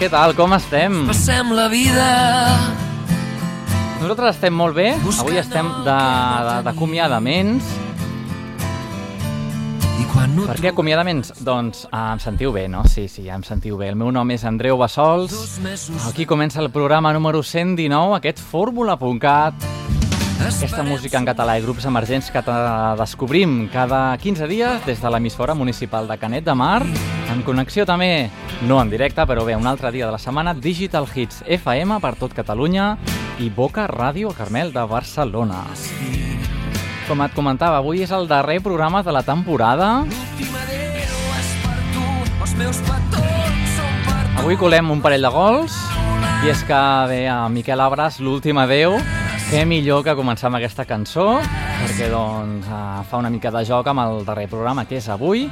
què tal? Com estem? Passem la vida Nosaltres estem molt bé. Avui estem d'acomiadaments. no Per què acomiadaments? Doncs ah, em sentiu bé, no? Sí, sí, ja em sentiu bé. El meu nom és Andreu Bassols. Aquí comença el programa número 119, aquest Fórmula.cat. Aquesta música en català i grups emergents que descobrim cada 15 dies des de l'emissora municipal de Canet de Mar, en connexió també, no en directe, però bé, un altre dia de la setmana, Digital Hits FM per tot Catalunya i Boca Ràdio Carmel de Barcelona. Com et comentava, avui és el darrer programa de la temporada. Avui colem un parell de gols i és que bé, a Miquel Abres, l'últim adeu, què millor que començar amb aquesta cançó perquè doncs eh, fa una mica de joc amb el darrer programa que és avui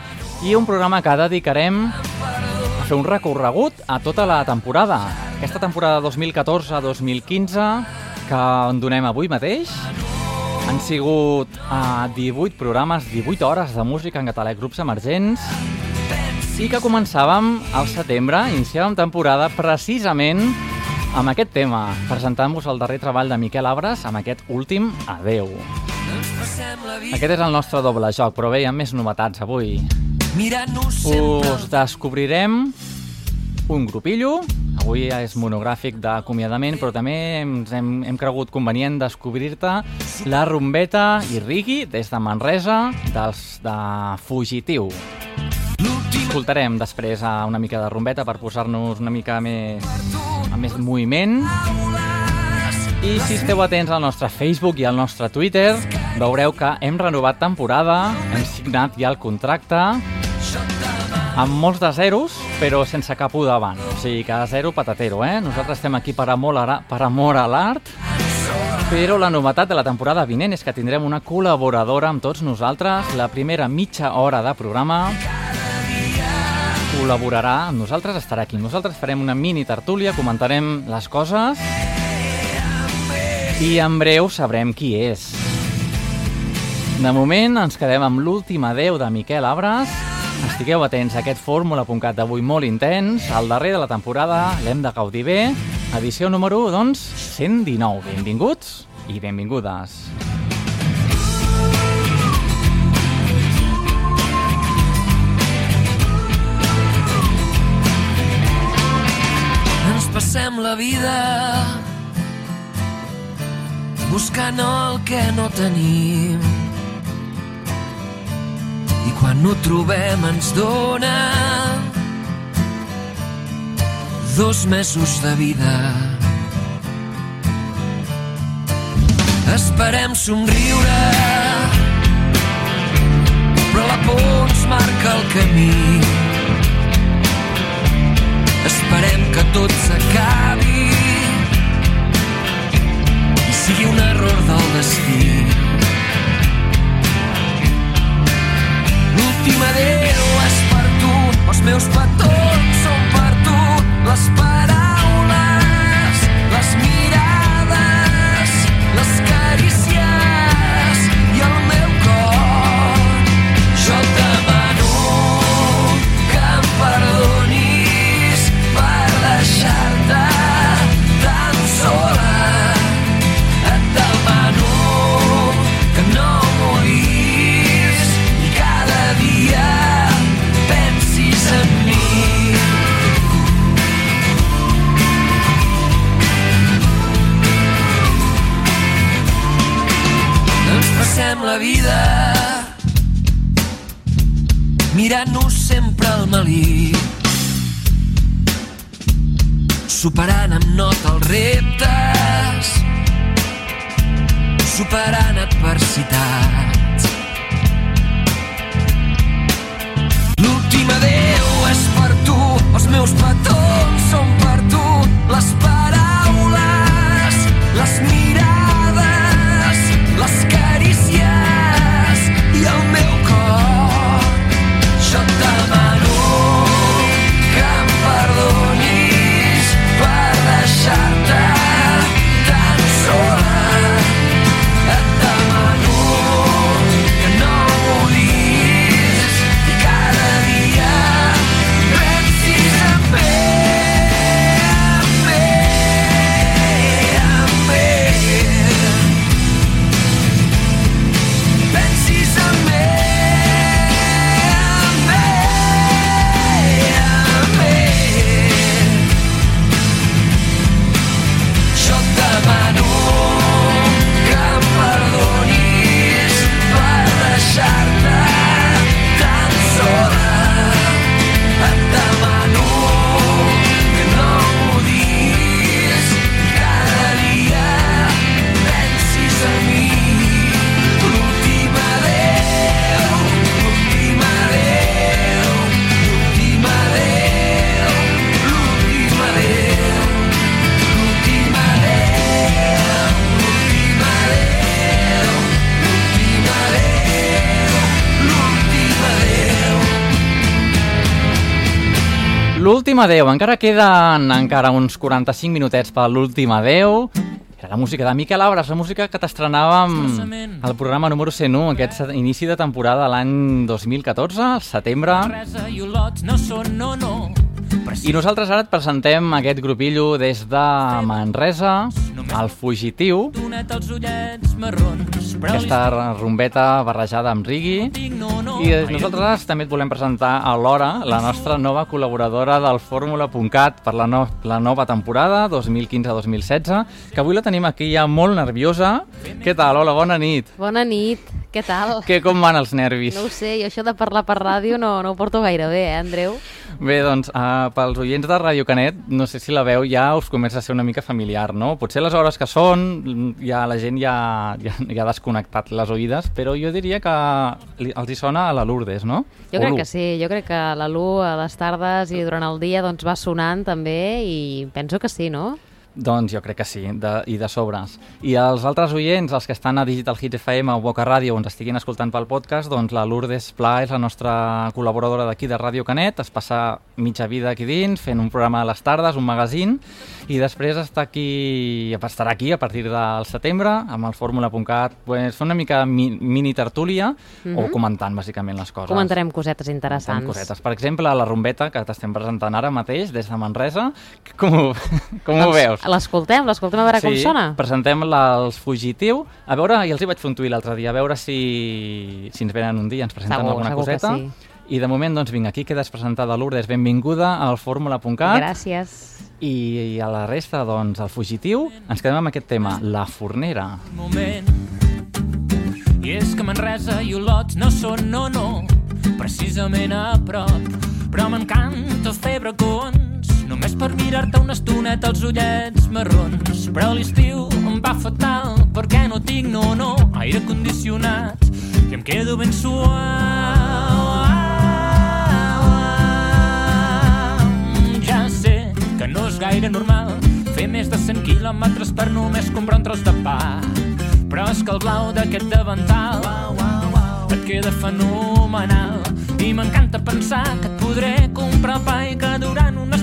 i un programa que dedicarem a fer un recorregut a tota la temporada. Aquesta temporada 2014-2015 que en donem avui mateix han sigut eh, 18 programes, 18 hores de música en català i grups emergents i que començàvem al setembre, iniciàvem temporada precisament amb aquest tema, presentant-vos el darrer treball de Miquel Abres amb aquest últim Adeu. Aquest és el nostre doble joc, però bé, hi ha més novetats avui. Us descobrirem un grupillo, avui és monogràfic d'acomiadament, però també ens hem, hem cregut convenient descobrir-te la Rumbeta i Rigui des de Manresa, dels de Fugitiu. Escoltarem després una mica de rumbeta per posar-nos una mica més, amb més moviment. I si esteu atents al nostre Facebook i al nostre Twitter, veureu que hem renovat temporada, hem signat ja el contracte, amb molts de zeros, però sense cap u davant. O sigui, cada zero patatero, eh? Nosaltres estem aquí per amor, a, per amor a l'art, però la novetat de la temporada vinent és que tindrem una col·laboradora amb tots nosaltres, la primera mitja hora de programa, col·laborarà amb nosaltres, estarà aquí. Nosaltres farem una mini tertúlia, comentarem les coses i en breu sabrem qui és. De moment ens quedem amb l'últim adeu de Miquel Abres. Estigueu atents a aquest fórmula.cat d'avui molt intens. El darrer de la temporada l'hem de gaudir bé. Edició número, doncs, 119. Benvinguts i benvingudes. Passem la vida buscant el que no tenim. I quan no trobem ens dona dos mesos de vida. Esperem somriure però la por ens marca el camí Esperem que tot s'acabi i sigui un error del destí. L'últim adéu és per tu, els meus petons l'últim adeu. Encara queden encara uns 45 minutets per l'últim adeu. Era la música de Miquel Abres, la música que t'estrenàvem al programa número 101, aquest inici de temporada l'any 2014, al setembre. Manresa i Olot no són no, no. I nosaltres ara et presentem aquest grupillo des de Manresa, el Fugitiu, aquesta rumbeta barrejada amb rigui. I nosaltres també et volem presentar a l'hora la nostra nova col·laboradora del Fórmula.cat per la, no, la nova temporada 2015-2016, que avui la tenim aquí ja molt nerviosa. Què tal? Hola, bona nit. Bona nit, què tal? Què, com van els nervis? No ho sé, jo això de parlar per ràdio no, no ho porto gaire bé, eh, Andreu? Bé, doncs, uh, pels oients de Ràdio Canet, no sé si la veu ja us comença a ser una mica familiar, no? Potser les hores que són, ja la gent ja, ja, ja ha desconnectat les oïdes, però jo diria que li, els hi sona a la Lourdes, no? Jo O crec que sí, jo crec que la Lu a les tardes i durant el dia doncs, va sonant també i penso que sí, no? Doncs jo crec que sí, de, i de sobres. I els altres oients, els que estan a Digital Hit FM o Boca Ràdio o ens estiguin escoltant pel podcast, doncs la Lourdes Pla és la nostra col·laboradora d'aquí de Ràdio Canet, es passa mitja vida aquí dins, fent un programa a les tardes, un magazín, i després està aquí, estarà aquí a partir del setembre, amb el fórmula.cat, pues, fent una mica mi, mini tertúlia, o comentant bàsicament les coses. Comentarem cosetes interessants. Cosetes. Per exemple, la rumbeta que t'estem presentant ara mateix des de Manresa, com ho, com ho veus? L'escoltem, l'escoltem a veure com sona. presentem els Fugitiu. A veure, ja els hi vaig fer un tuit l'altre dia, a veure si, si ens venen un dia, ens presenten Segur, alguna segur coseta. sí. I de moment, doncs vinga, aquí quedes presentada Lourdes, benvinguda al fórmula.cat. Gràcies. I, I a la resta, doncs, el Fugitiu, ens quedem amb aquest tema, la fornera. moment. I és que Manresa i Olot no són no, no, precisament a prop. Però m'encanta fer bracons, només per mirar-te una estoneta els ullets marrons. Però l'estiu em va fatal, perquè no tinc no, no, aire condicionat. I em quedo ben suau. Ja sé que no és gaire normal fer més de 100 quilòmetres per només comprar un tros de pa. Però és que el blau d'aquest davantal et queda fenomenal. I m'encanta pensar que et podré comprar pa i que durant una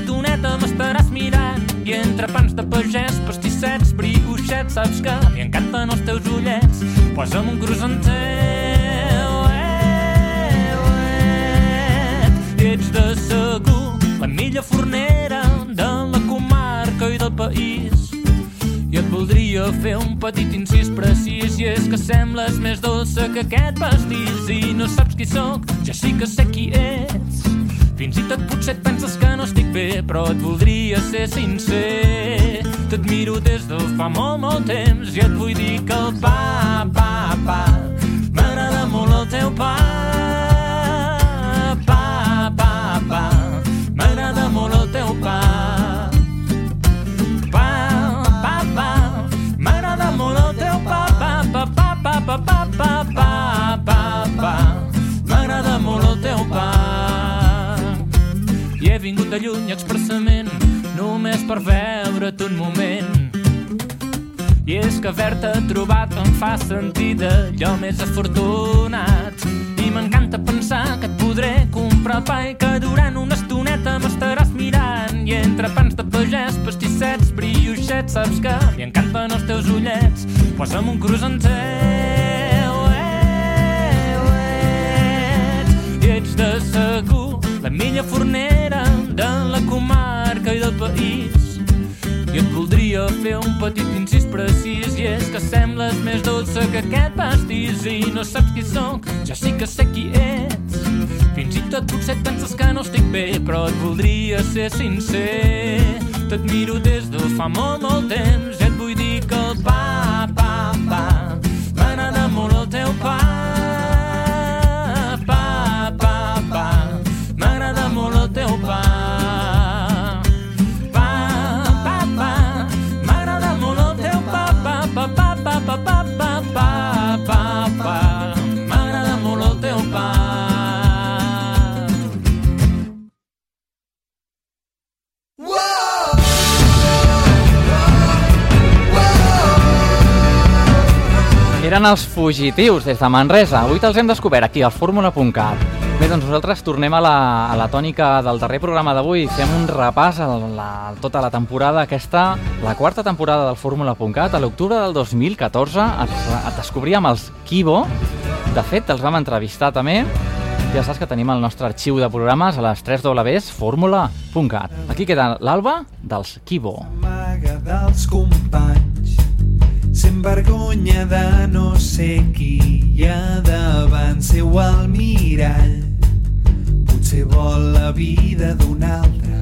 m'estaràs mirant. I entre pans de pagès, pastissets, brioixets, saps que li encanten els teus ullets. Posa'm un croissantet, uet, uet. I ets de segur la millor fornera de la comarca i del país. I et voldria fer un petit incís precís i és que sembles més dolça que aquest pastís i no saps qui sóc, ja sí que sé qui ets. Fins i tot potser et penses que no estic bé, però et voldria ser sincer. T'admiro des de fa molt, molt temps i et vull dir que el pa, pa, pa, m'agrada molt el teu pa. Pa, pa, pa, m'agrada molt el teu pa. Vingut de lluny expressament, només per veure't un moment. I és que haver-te trobat em fa sentir d'allò més afortunat. I m'encanta pensar que et podré comprar pa i que durant una estoneta m'estaràs mirant. I entre pans de pagès, pastissets, brioixets, saps que li encanten els teus ullets. Posa'm un croissantet, uet, uet. I ets de segur la millor fornera de la comarca i del país. I et voldria fer un petit incís precís i és que sembles més dolça que aquest pastís i no saps qui sóc, ja sí que sé qui ets. Fins i tot potser penses que no estic bé, però et voldria ser sincer. T'admiro des de fa molt, molt temps i et vull dir que el pa, pa, pa, Eren els fugitius des de Manresa. Avui te'ls hem descobert aquí al fórmula.cat. Bé, doncs nosaltres tornem a la, a la tònica del darrer programa d'avui. Fem un repàs a la, a tota la temporada aquesta, la quarta temporada del Fórmula.cat. A l'octubre del 2014 es, es descobríem els Kibo. De fet, els vam entrevistar també. Ja saps que tenim el nostre arxiu de programes a les 3 Ws fórmula.cat. Aquí queda l'alba dels Kibo. Amaga dels companys Sent vergonya de no ser qui hi ha davant seu al mirall. Potser vol la vida d'un altre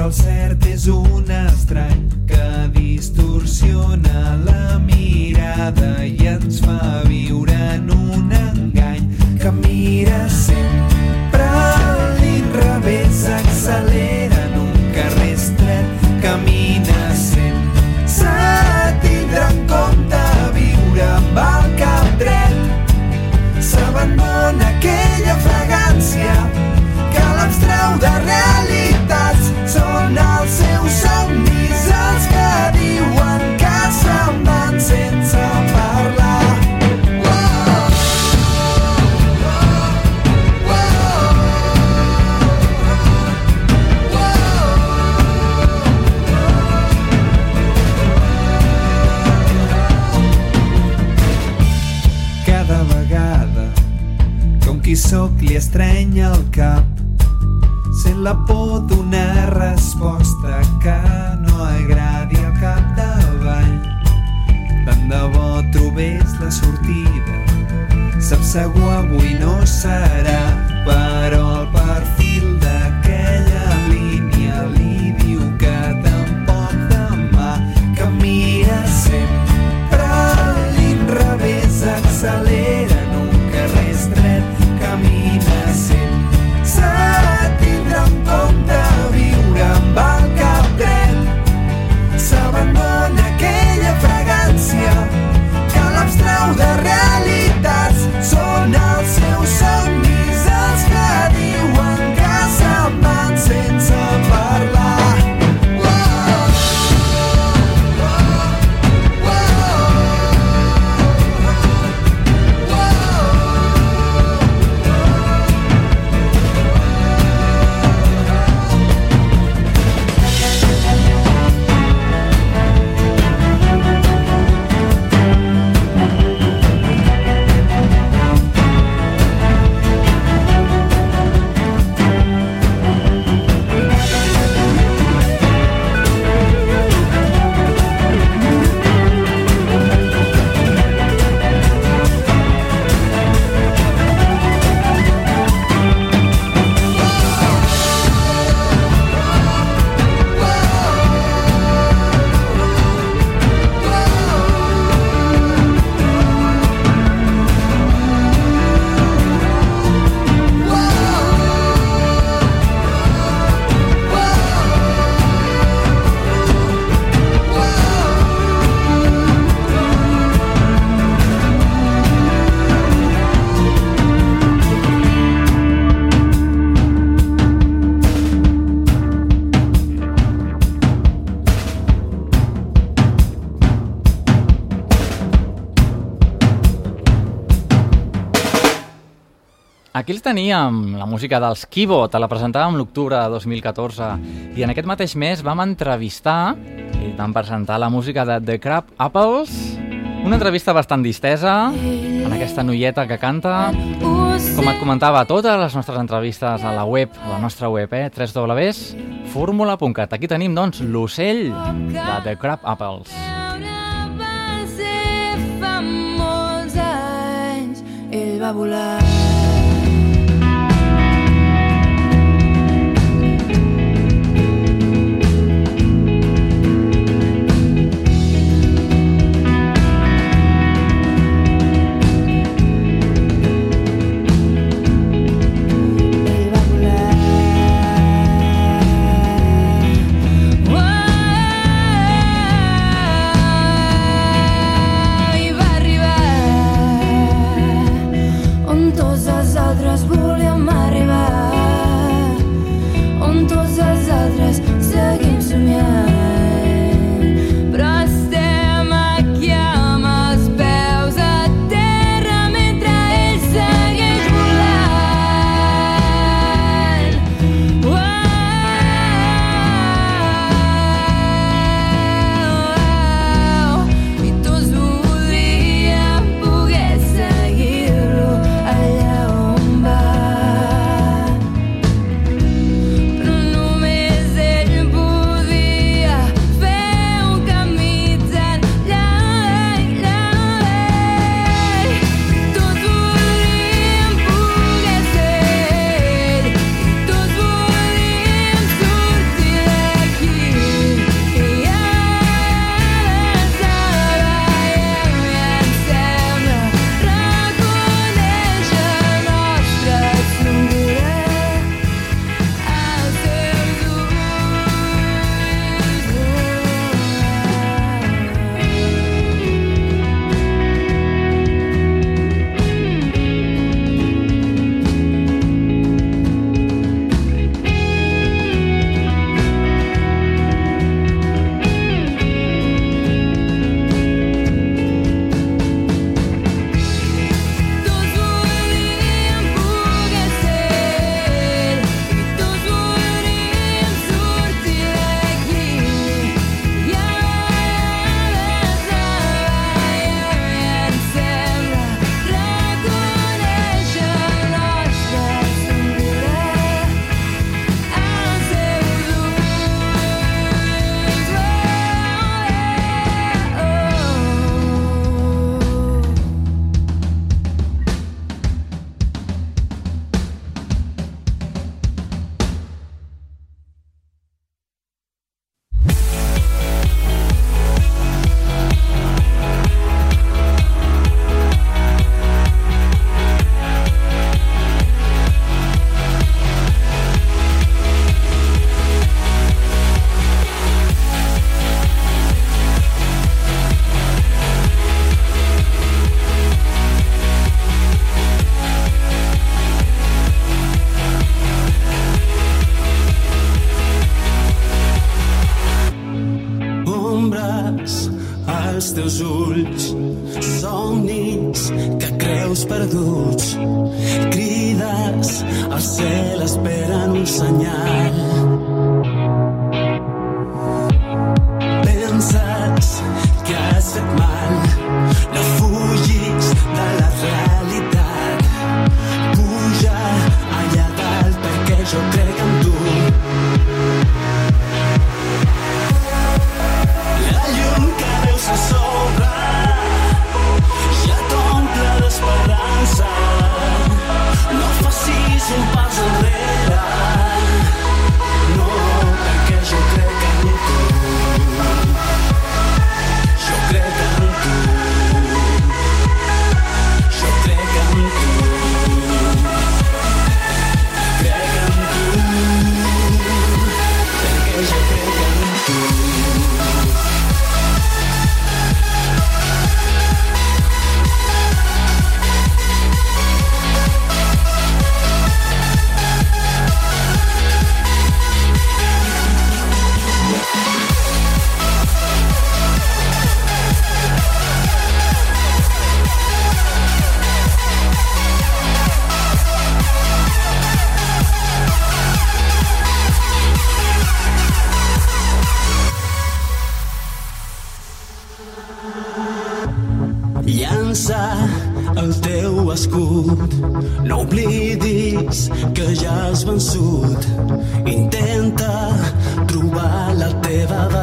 però el cert és un estrany que distorsiona la mirada i ens fa viure en un engany que mira sempre a l'inrevés, accelera l'abstreu de realitats són els seus somnis els que diuen que se'n van sense parlar. Cada vegada com qui sóc li estrenya el cap sent la por d'una resposta que no agradi al capdavall tant de bo trobés la sortida. Sap segur avui no serà però Aquí els teníem, la música dels Kibo, te la presentàvem l'octubre de 2014 i en aquest mateix mes vam entrevistar i vam presentar la música de The Crab Apples, una entrevista bastant distesa, en aquesta noieta que canta. Com et comentava, totes les nostres entrevistes a la web, a la nostra web, eh? www.formula.cat. Aquí tenim, doncs, l'ocell de The Crab Apples. ell va volar. forever.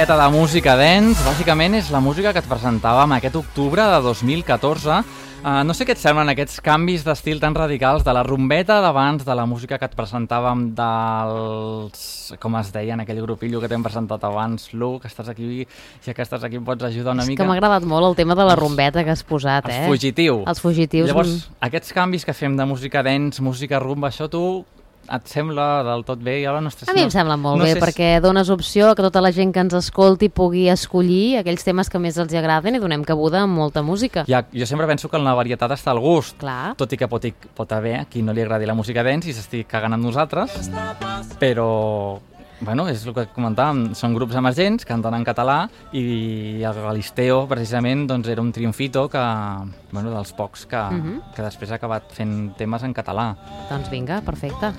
Miqueta de música dance, bàsicament és la música que et presentàvem aquest octubre de 2014. Uh, no sé què et semblen aquests canvis d'estil tan radicals de la rumbeta d'abans, de la música que et presentàvem dels... com es deia en aquell grupillo que t'hem presentat abans, Lu, que estàs aquí, ja que estàs aquí em pots ajudar una És mica. que m'ha agradat molt el tema de la rumbeta que has posat, Els eh? fugitiu. Els fugitius. Llavors, mm, aquests canvis que fem de música dance, música rumba, això tu et sembla del tot bé? I ara no estàs... A mi em sembla molt no bé, sé si- perquè dones opció a que tota la gent que ens escolti pugui escollir aquells temes que més els agraden i donem cabuda amb molta música. Ja, jo sempre penso que en la varietat està el gust. Clar. Tot i que pot, pot haver a qui no li agradi la música dance i s'estigui cagant amb nosaltres, però bueno, és el que comentàvem, són grups emergents, canten en català i el Galisteo, precisament, doncs era un triomfito que, bueno, dels pocs que, Mhm. que després ha acabat fent temes en català. Doncs vinga, perfecte.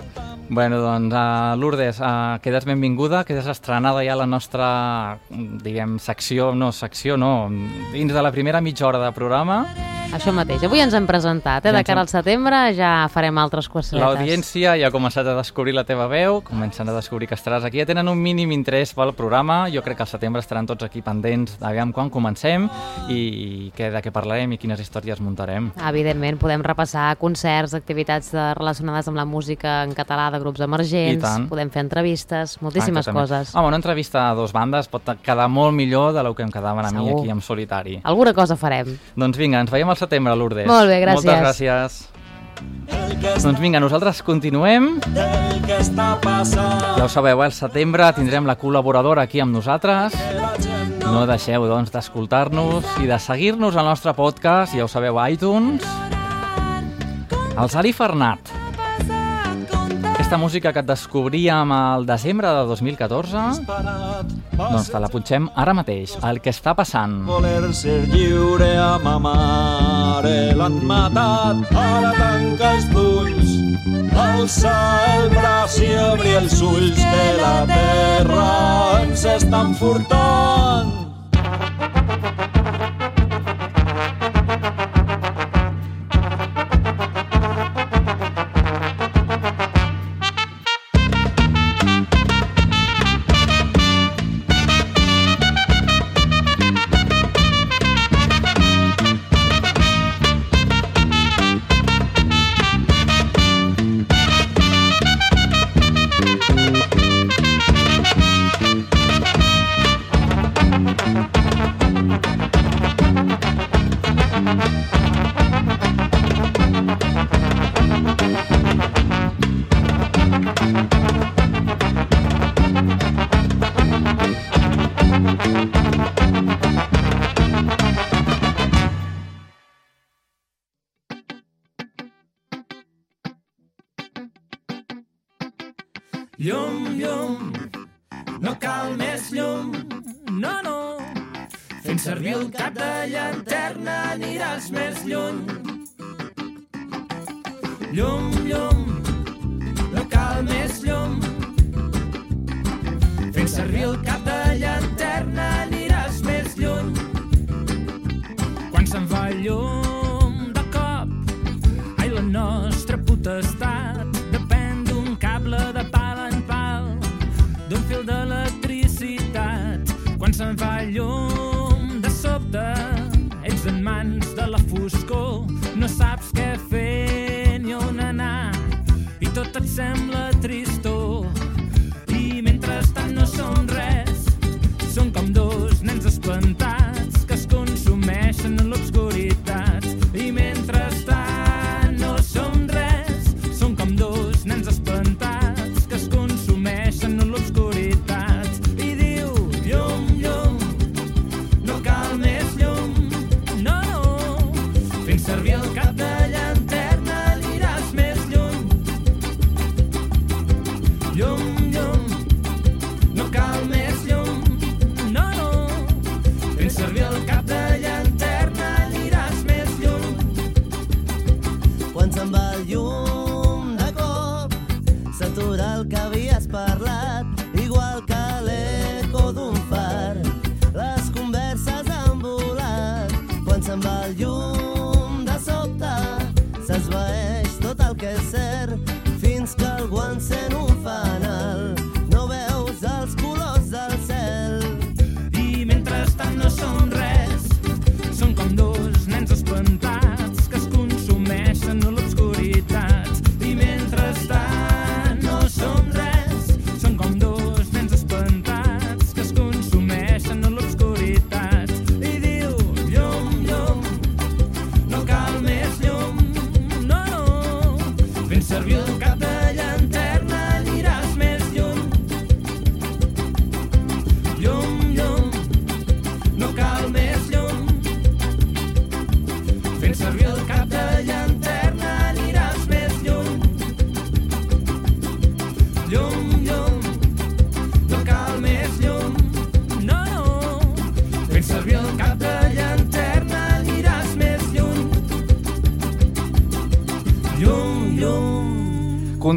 Bueno, doncs, uh, Lourdes, uh, quedes benvinguda, quedes estrenada ja a la nostra, diguem, secció, no, secció no, dins de la primera mitja hora de programa. Això mateix. Avui ens hem presentat, eh? De cara al setembre ja farem altres cosetes. L'audiència ja ha començat a descobrir la teva veu, comencen a descobrir que estaràs aquí, ja tenen un mínim interès pel programa, jo crec que al setembre estaran tots aquí pendents d'aviam quan comencem i què, de què parlarem i quines històries muntarem. Evidentment, podem repassar concerts, activitats de, relacionades amb la música en català de grups emergents, podem fer entrevistes, moltíssimes Exactament. coses. Home, una entrevista a dos bandes pot quedar molt millor de lo que em quedaven a mi Segur. aquí en solitari. Alguna cosa farem. Doncs vinga, ens veiem al setembre, Lourdes. Molt bé, gràcies. Moltes gràcies. Doncs vinga, nosaltres continuem. Ja ho sabeu, al setembre tindrem la col·laboradora aquí amb nosaltres. No deixeu, doncs, d'escoltar-nos i de seguir-nos al nostre podcast, ja ho sabeu, a iTunes. El Sari Fernat aquesta música que et descobríem al desembre de 2014, doncs te la punxem ara mateix, el que està passant. Voler ser lliure a ma mare eh, l'han matat, ara tanca els ulls alça el braç i obri els ulls que la terra ens estan furtant.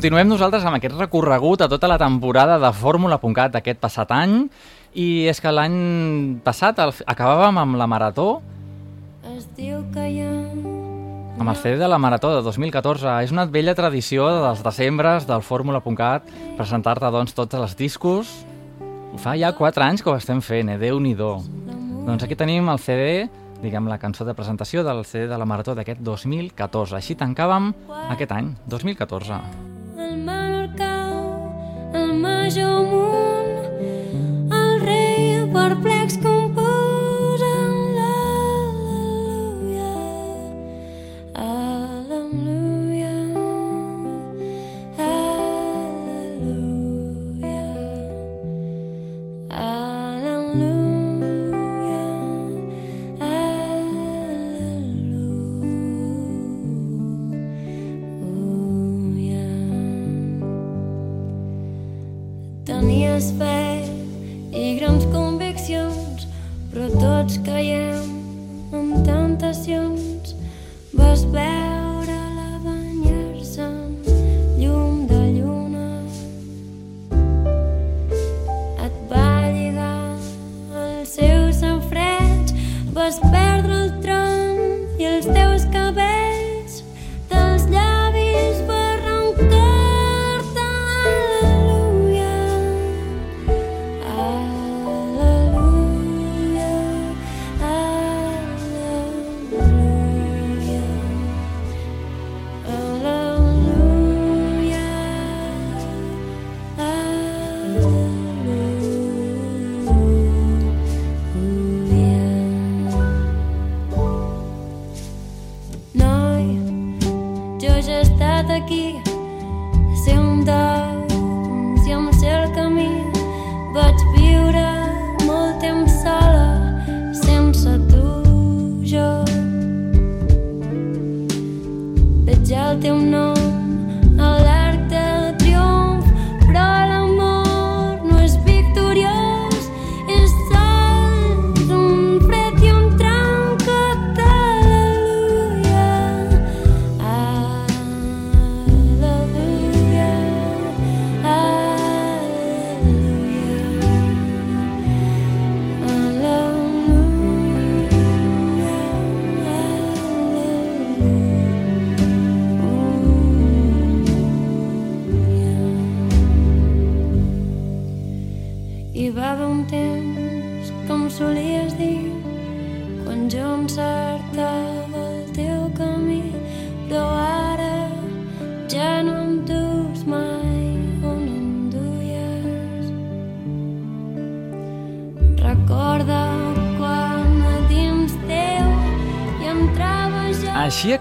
Continuem nosaltres amb aquest recorregut a tota la temporada de Fórmula.cat d'aquest passat any i és que l'any passat el, acabàvem amb la marató es diu que hi ha... amb el CD de la Marató de 2014. És una vella tradició dels desembres del Fórmula.cat presentar-te doncs, tots els discos. Fa ja 4 anys que ho estem fent, eh? Déu-n'hi-do. Doncs aquí tenim el CD, diguem la cançó de presentació del CD de la Marató d'aquest 2014. Així tancàvem aquest any, 2014 major munt, el rei perplex com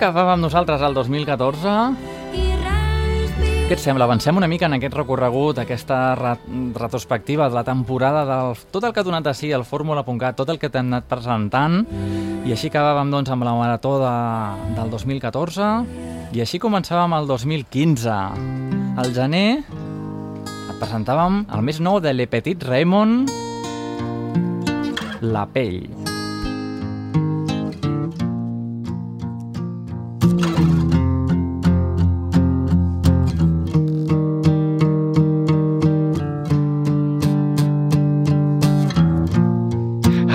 jo Així acabàvem nosaltres el 2014. i res Què et sembla? Avancem una mica en aquest recorregut, aquesta re retrospectiva de la temporada del tot el que ha donat de si el Fórmula.cat, tot el que t'hem anat presentant, i així acabàvem doncs, amb la marató de, del 2014, i així començàvem el 2015. Al gener et presentàvem el més nou de Le Petit Raymond, La pell.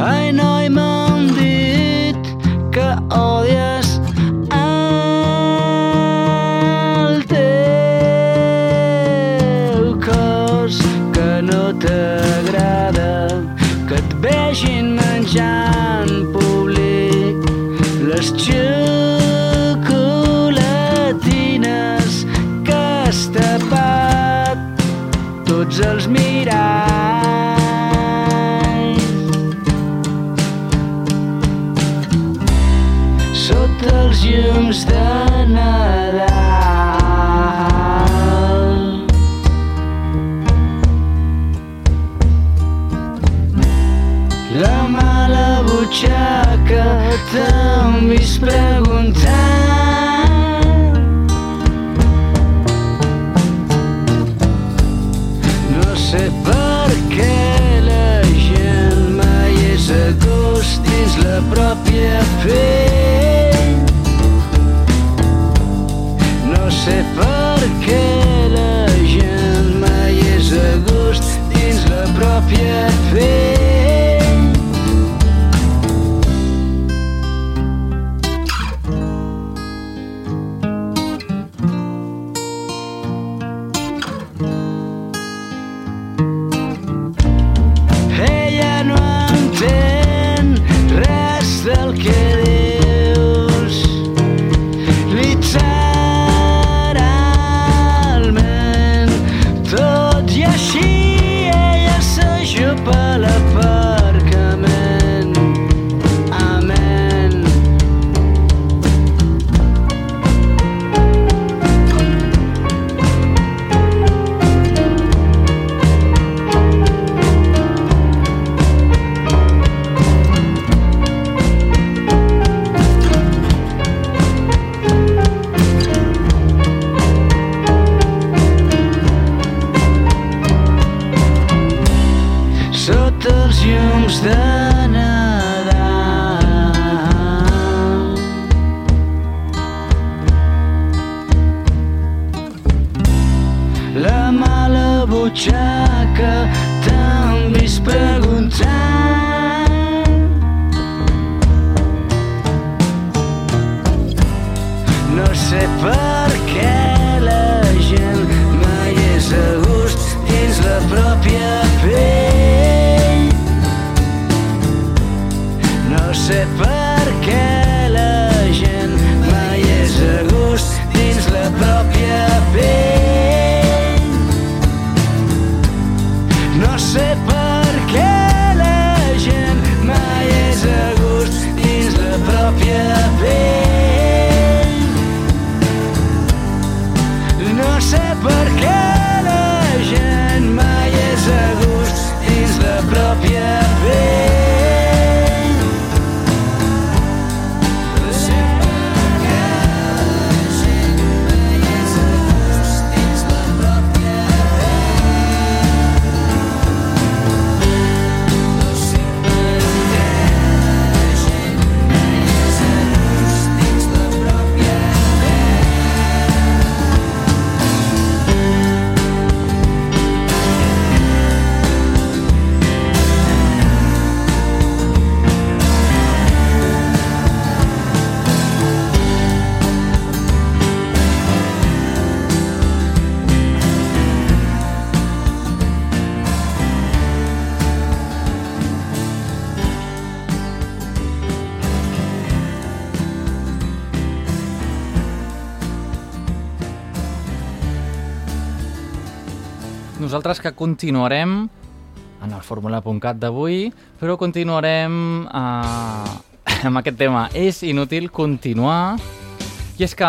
Ai, noi, Nosaltres que continuarem en el fórmula.cat d'avui, però continuarem eh, amb aquest tema. És inútil continuar, i és que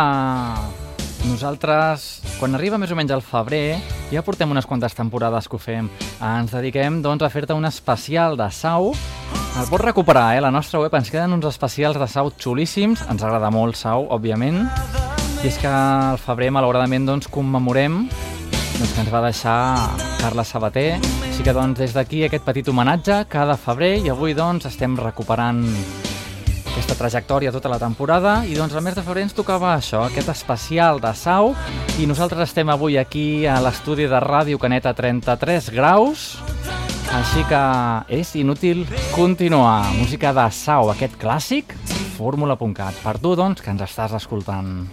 nosaltres, quan arriba més o menys al febrer, ja portem unes quantes temporades que ho fem. Ens dediquem doncs, a fer-te un especial de Sau. El pots recuperar, eh? La nostra web ens queden uns especials de Sau xulíssims. Ens agrada molt Sau, òbviament. I és que al febrer, malauradament, doncs, commemorem doncs, que ens va deixar Carles Sabater. Així que doncs, des d'aquí aquest petit homenatge cada febrer i avui doncs, estem recuperant aquesta trajectòria tota la temporada i doncs al mes de febrer ens tocava això, aquest especial de Sau i nosaltres estem avui aquí a l'estudi de Ràdio Caneta 33 graus així que és inútil continuar. Música de Sau, aquest clàssic, fórmula.cat. Per tu, doncs, que ens estàs escoltant.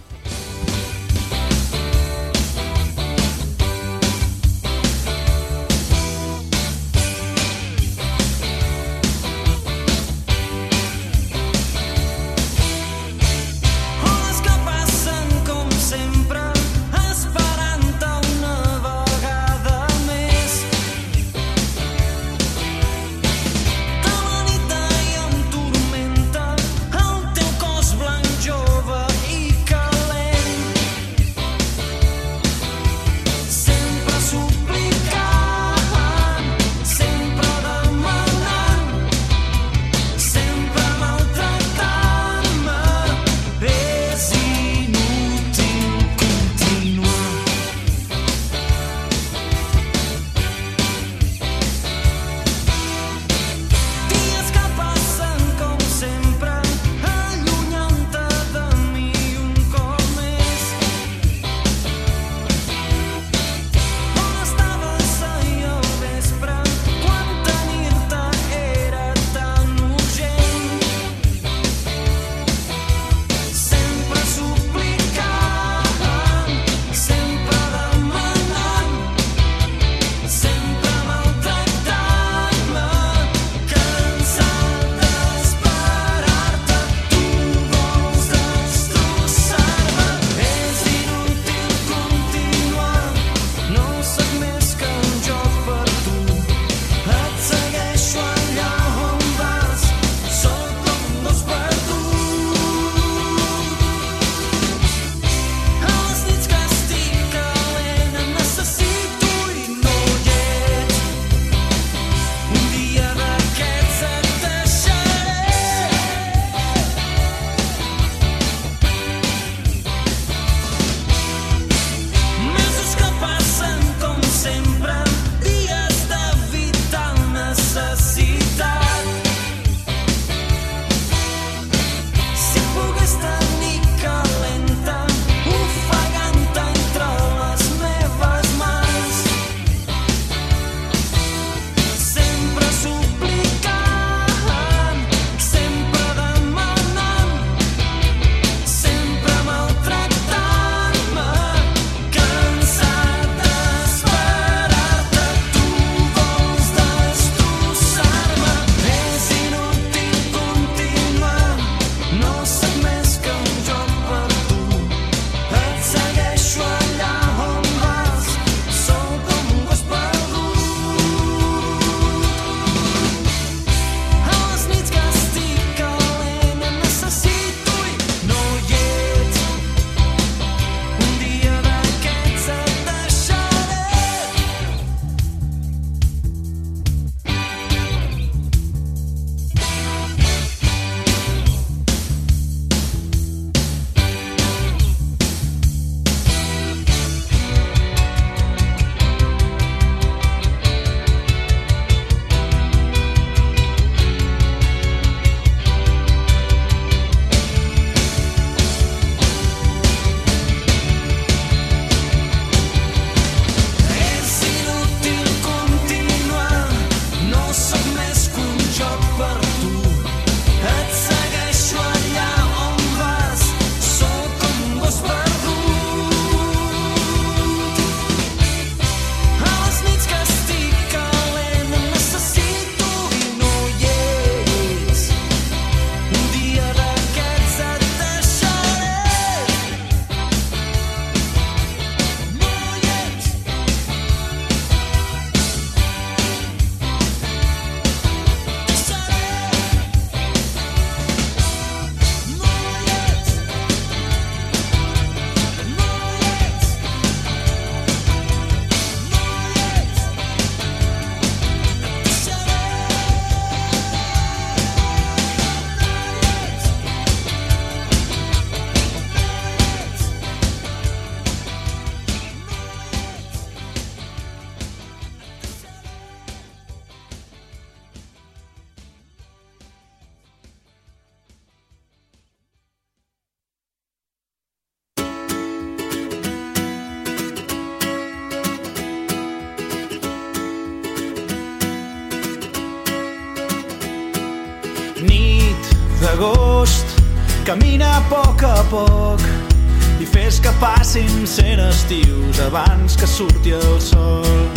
Poc i fes que passin cent estius abans que surti el sol.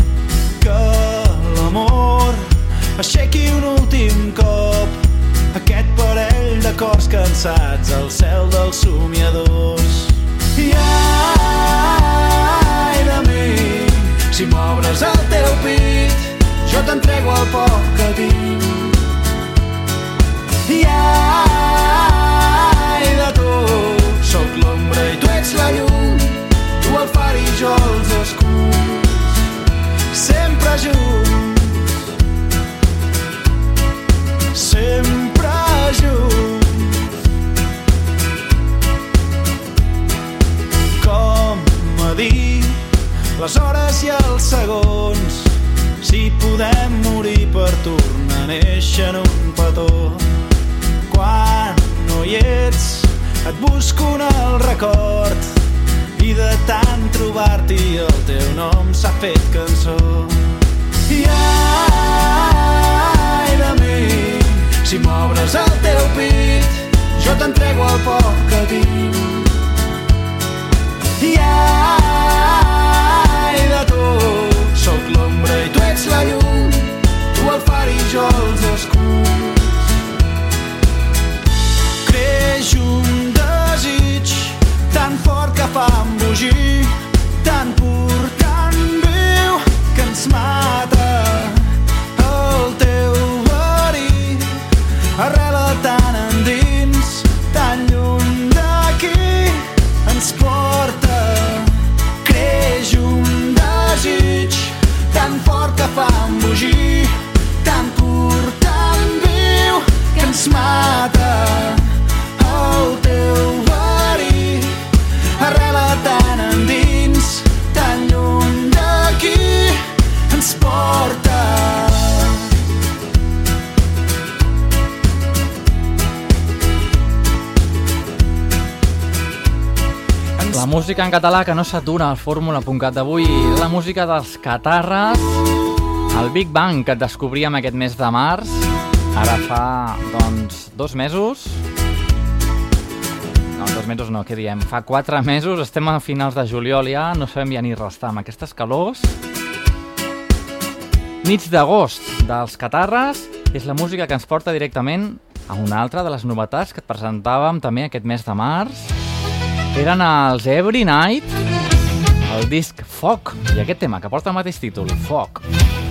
Que l'amor aixequi un últim cop aquest parell de cors cansats al cel dels somiadors. I ai de mi, si m'obres el teu pit, jo t'entrego el poc que tinc. I ai sóc l'ombra i tu ets la llum, tu el far i jo els escuts, sempre junts, sempre junts. Com a les hores i els segons, si podem morir per tornar a néixer en un petó. Quan no hi ets, et busco en el record i de tant trobar-t'hi el teu nom s'ha fet cançó. I ai de mi, si m'obres el teu pit, jo t'entrego el poc que tinc. I ai de tu, sóc l'ombra i tu ets la llum, tu el far i jo els escuts. Tan fort que fa embogir, tan pur, tan viu, que ens mata el teu verí. Arrela tan endins, tan lluny d'aquí, ens porta. Creix un desig tan fort que fa embogir, tan pur, tan viu, que ens mata música en català que no s'atura al fórmula.cat d'avui, la música dels catarres, el Big Bang que et descobríem aquest mes de març, ara fa, doncs, dos mesos... No, dos mesos no, què diem? Fa quatre mesos, estem a finals de juliol ja, no sabem ja ni restar amb aquestes calors. Nits d'agost dels catarres és la música que ens porta directament a una altra de les novetats que et presentàvem també aquest mes de març, eren els Every Night, el disc Foc, i aquest tema que porta el mateix títol, Foc. Des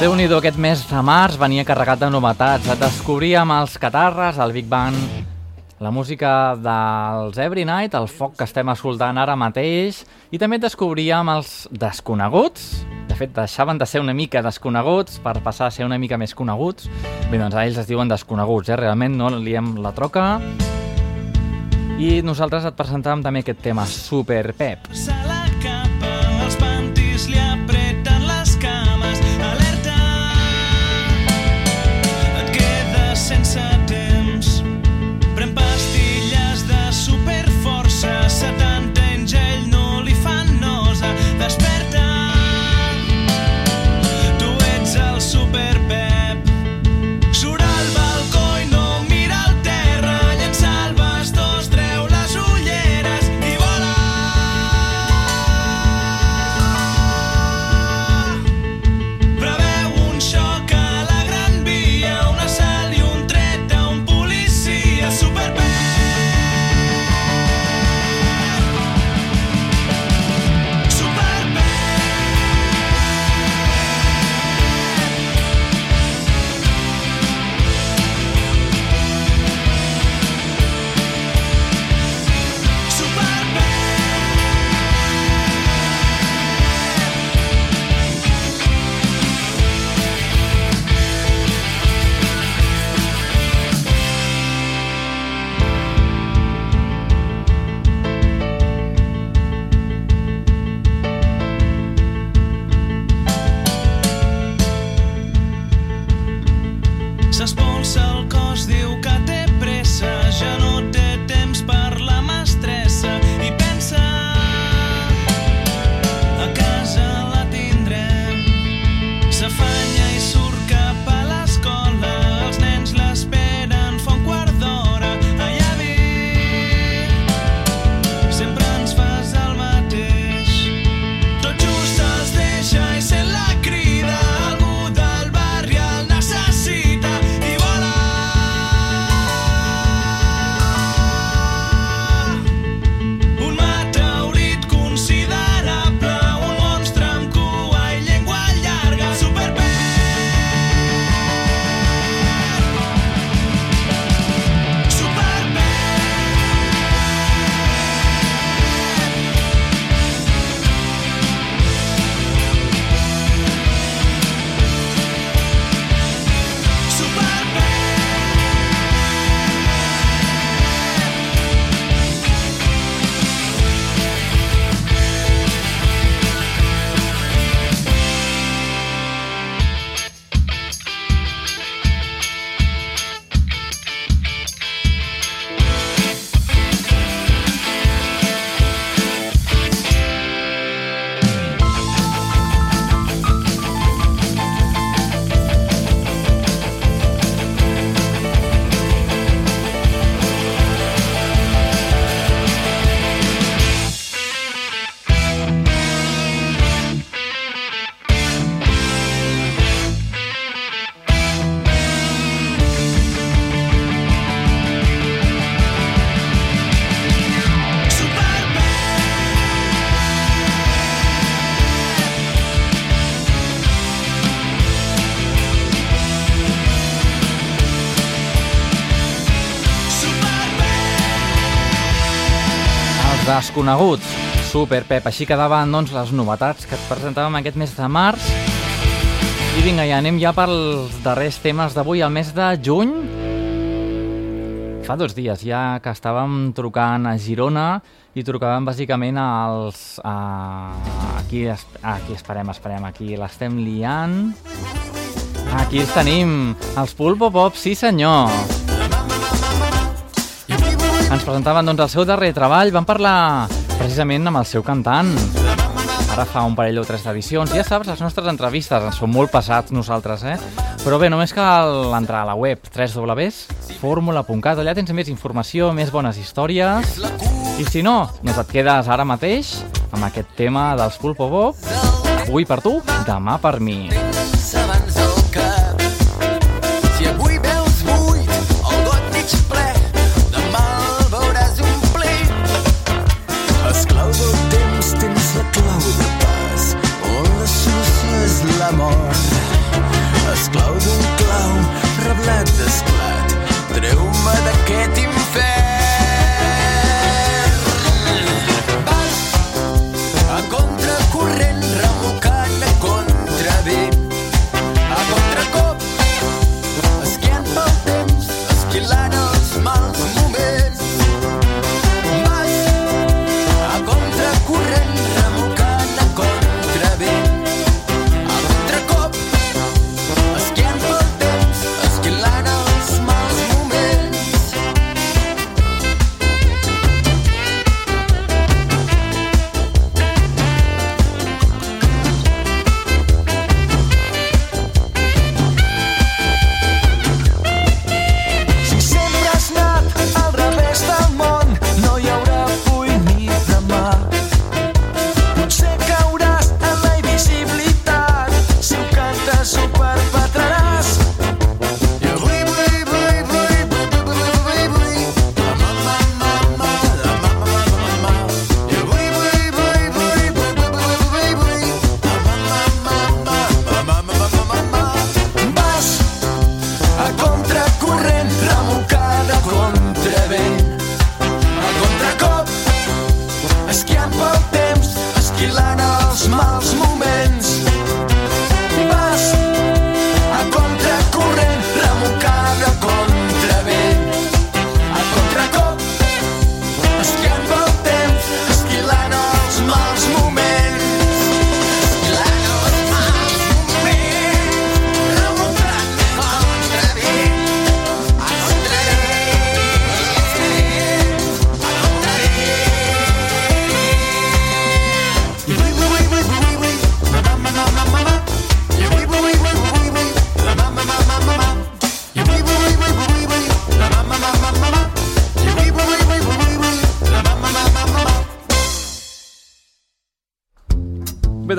déu nhi aquest mes de març venia carregat de novetats. Descobríem els catarres, el Big Bang, la música dels Every Night, el foc que estem escoltant ara mateix, i també descobríem els desconeguts. De fet, deixaven de ser una mica desconeguts per passar a ser una mica més coneguts. Bé, doncs a ells es diuen desconeguts, eh? realment no liem la troca. I nosaltres et presentàvem també aquest tema, Super Pep. Se Els desconeguts. Super, Pep. Així quedaven doncs, les novetats que et presentàvem aquest mes de març. I vinga, ja anem ja pels darrers temes d'avui, el mes de juny. Fa dos dies ja que estàvem trucant a Girona i trucàvem bàsicament als... A... Aquí, aquí esperem, esperem, aquí l'estem liant. Aquí els tenim, els Pulpo Pop, sí senyor. Ens presentaven doncs, el seu darrer treball, van parlar precisament amb el seu cantant. Ara fa un parell o tres d'edicions. Ja saps, les nostres entrevistes en són molt passats nosaltres, eh? Però bé, només cal entrar a la web www.formula.cat. Allà tens més informació, més bones històries. I si no, doncs et quedes ara mateix amb aquest tema dels Pulpo Bob. Avui per tu, demà per mi.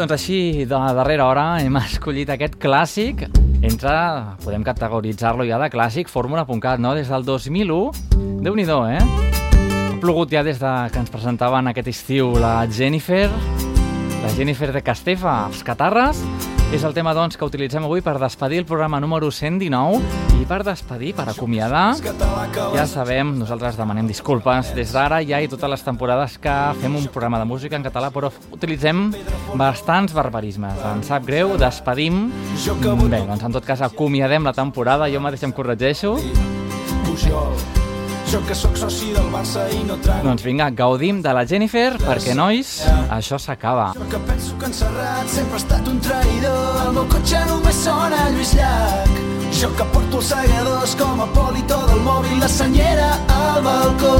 Doncs així, de darrera hora, hem escollit aquest clàssic entre, podem categoritzar-lo ja de clàssic, fórmula.cat, no? Des del 2001, déu nhi eh? Ha plogut ja des de que ens presentaven aquest estiu la Jennifer, la Jennifer de Castefa, els Catarres. És el tema, doncs, que utilitzem avui per despedir el programa número 119 i per despedir, per acomiadar, ja sabem, nosaltres demanem disculpes des d'ara ja i totes les temporades que fem un programa de música en català, però utilitzem bastants barbarismes. Ens sap greu, despedim. Bé, doncs en tot cas acomiadem la temporada, jo mateix em corregeixo. Jo que sóc soci del Barça i no trago. Doncs vinga, gaudim de la Jennifer, perquè, nois, això s'acaba. Jo que penso que en Serrat sempre ha estat un traïdor. El meu cotxe només sona Lluís Llach. Jo que porto els segadors com a polito del mòbil, la senyera al balcó.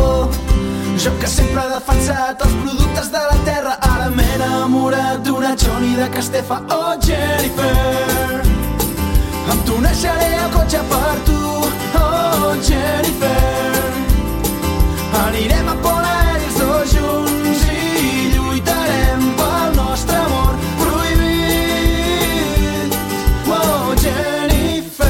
Jo que sempre he defensat els productes de la terra, ara m'he enamorat d'una Johnny de Castefa. Oh, Jennifer, em tunejaré el cotxe per tu. Oh, Jennifer, anirem a Polaris els dos junts i lluitarem pel nostre amor prohibit. Oh, Jennifer.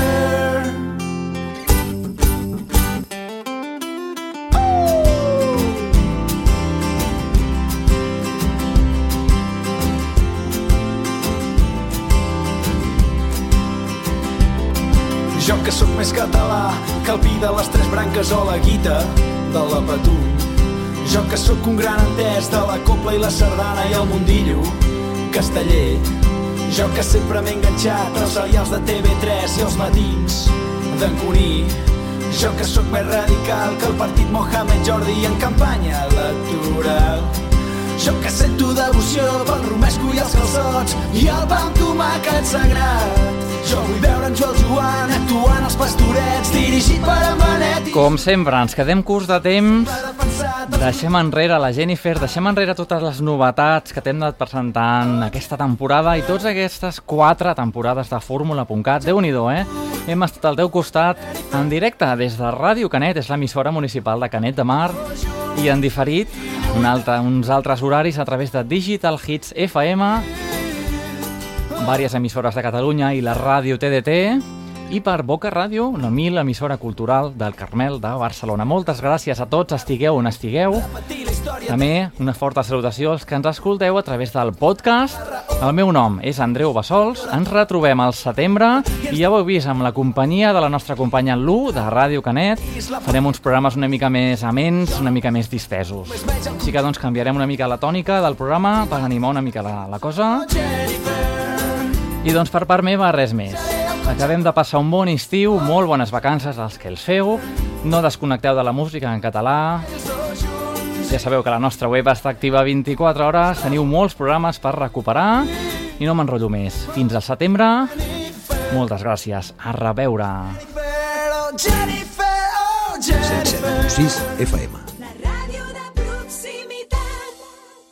Jo que sóc més català que el vi de les tres branques o la guita de la Patum. Jo que sóc un gran entès de la copla i la sardana i el mundillo casteller. Jo que sempre m'he enganxat als serials de TV3 i els matins d'en Cuní. Jo que sóc més radical que el partit Mohamed Jordi en campanya electoral. Jo que sento devoció pel romesco i els calçots i el pa amb tomàquet sagrat. Jo vull veure en Joel Joan actuant als pastorets dirigit per en Benet i Com sempre, ens quedem curts de temps, deixem enrere la Jennifer, deixem enrere totes les novetats que t'hem anat presentant aquesta temporada i totes aquestes quatre temporades de Fórmula.cat. déu nhi eh? Hem estat al teu costat en directe des de Ràdio Canet, és l'emissora municipal de Canet de Mar, i en diferit un altre, uns altres horaris a través de Digital Hits FM, diverses emissores de Catalunya i la ràdio TDT, i per Boca Ràdio, una mil emissora cultural del Carmel de Barcelona. Moltes gràcies a tots, estigueu on estigueu. També una forta salutació als que ens escolteu a través del podcast. El meu nom és Andreu Bassols. Ens retrobem al setembre i ja ho heu vist amb la companyia de la nostra companya Lu, de Ràdio Canet. Farem uns programes una mica més amens, una mica més distesos. Així que doncs canviarem una mica la tònica del programa per animar una mica la, la cosa. I doncs per part meva res més. Acabem de passar un bon estiu, molt bones vacances als que els feu, no desconnecteu de la música en català, ja sabeu que la nostra web està activa 24 hores, teniu molts programes per recuperar i no m'enrotllo més. Fins al setembre, moltes gràcies, a reveure. Jennifer, oh, Jennifer. 107.6 FM.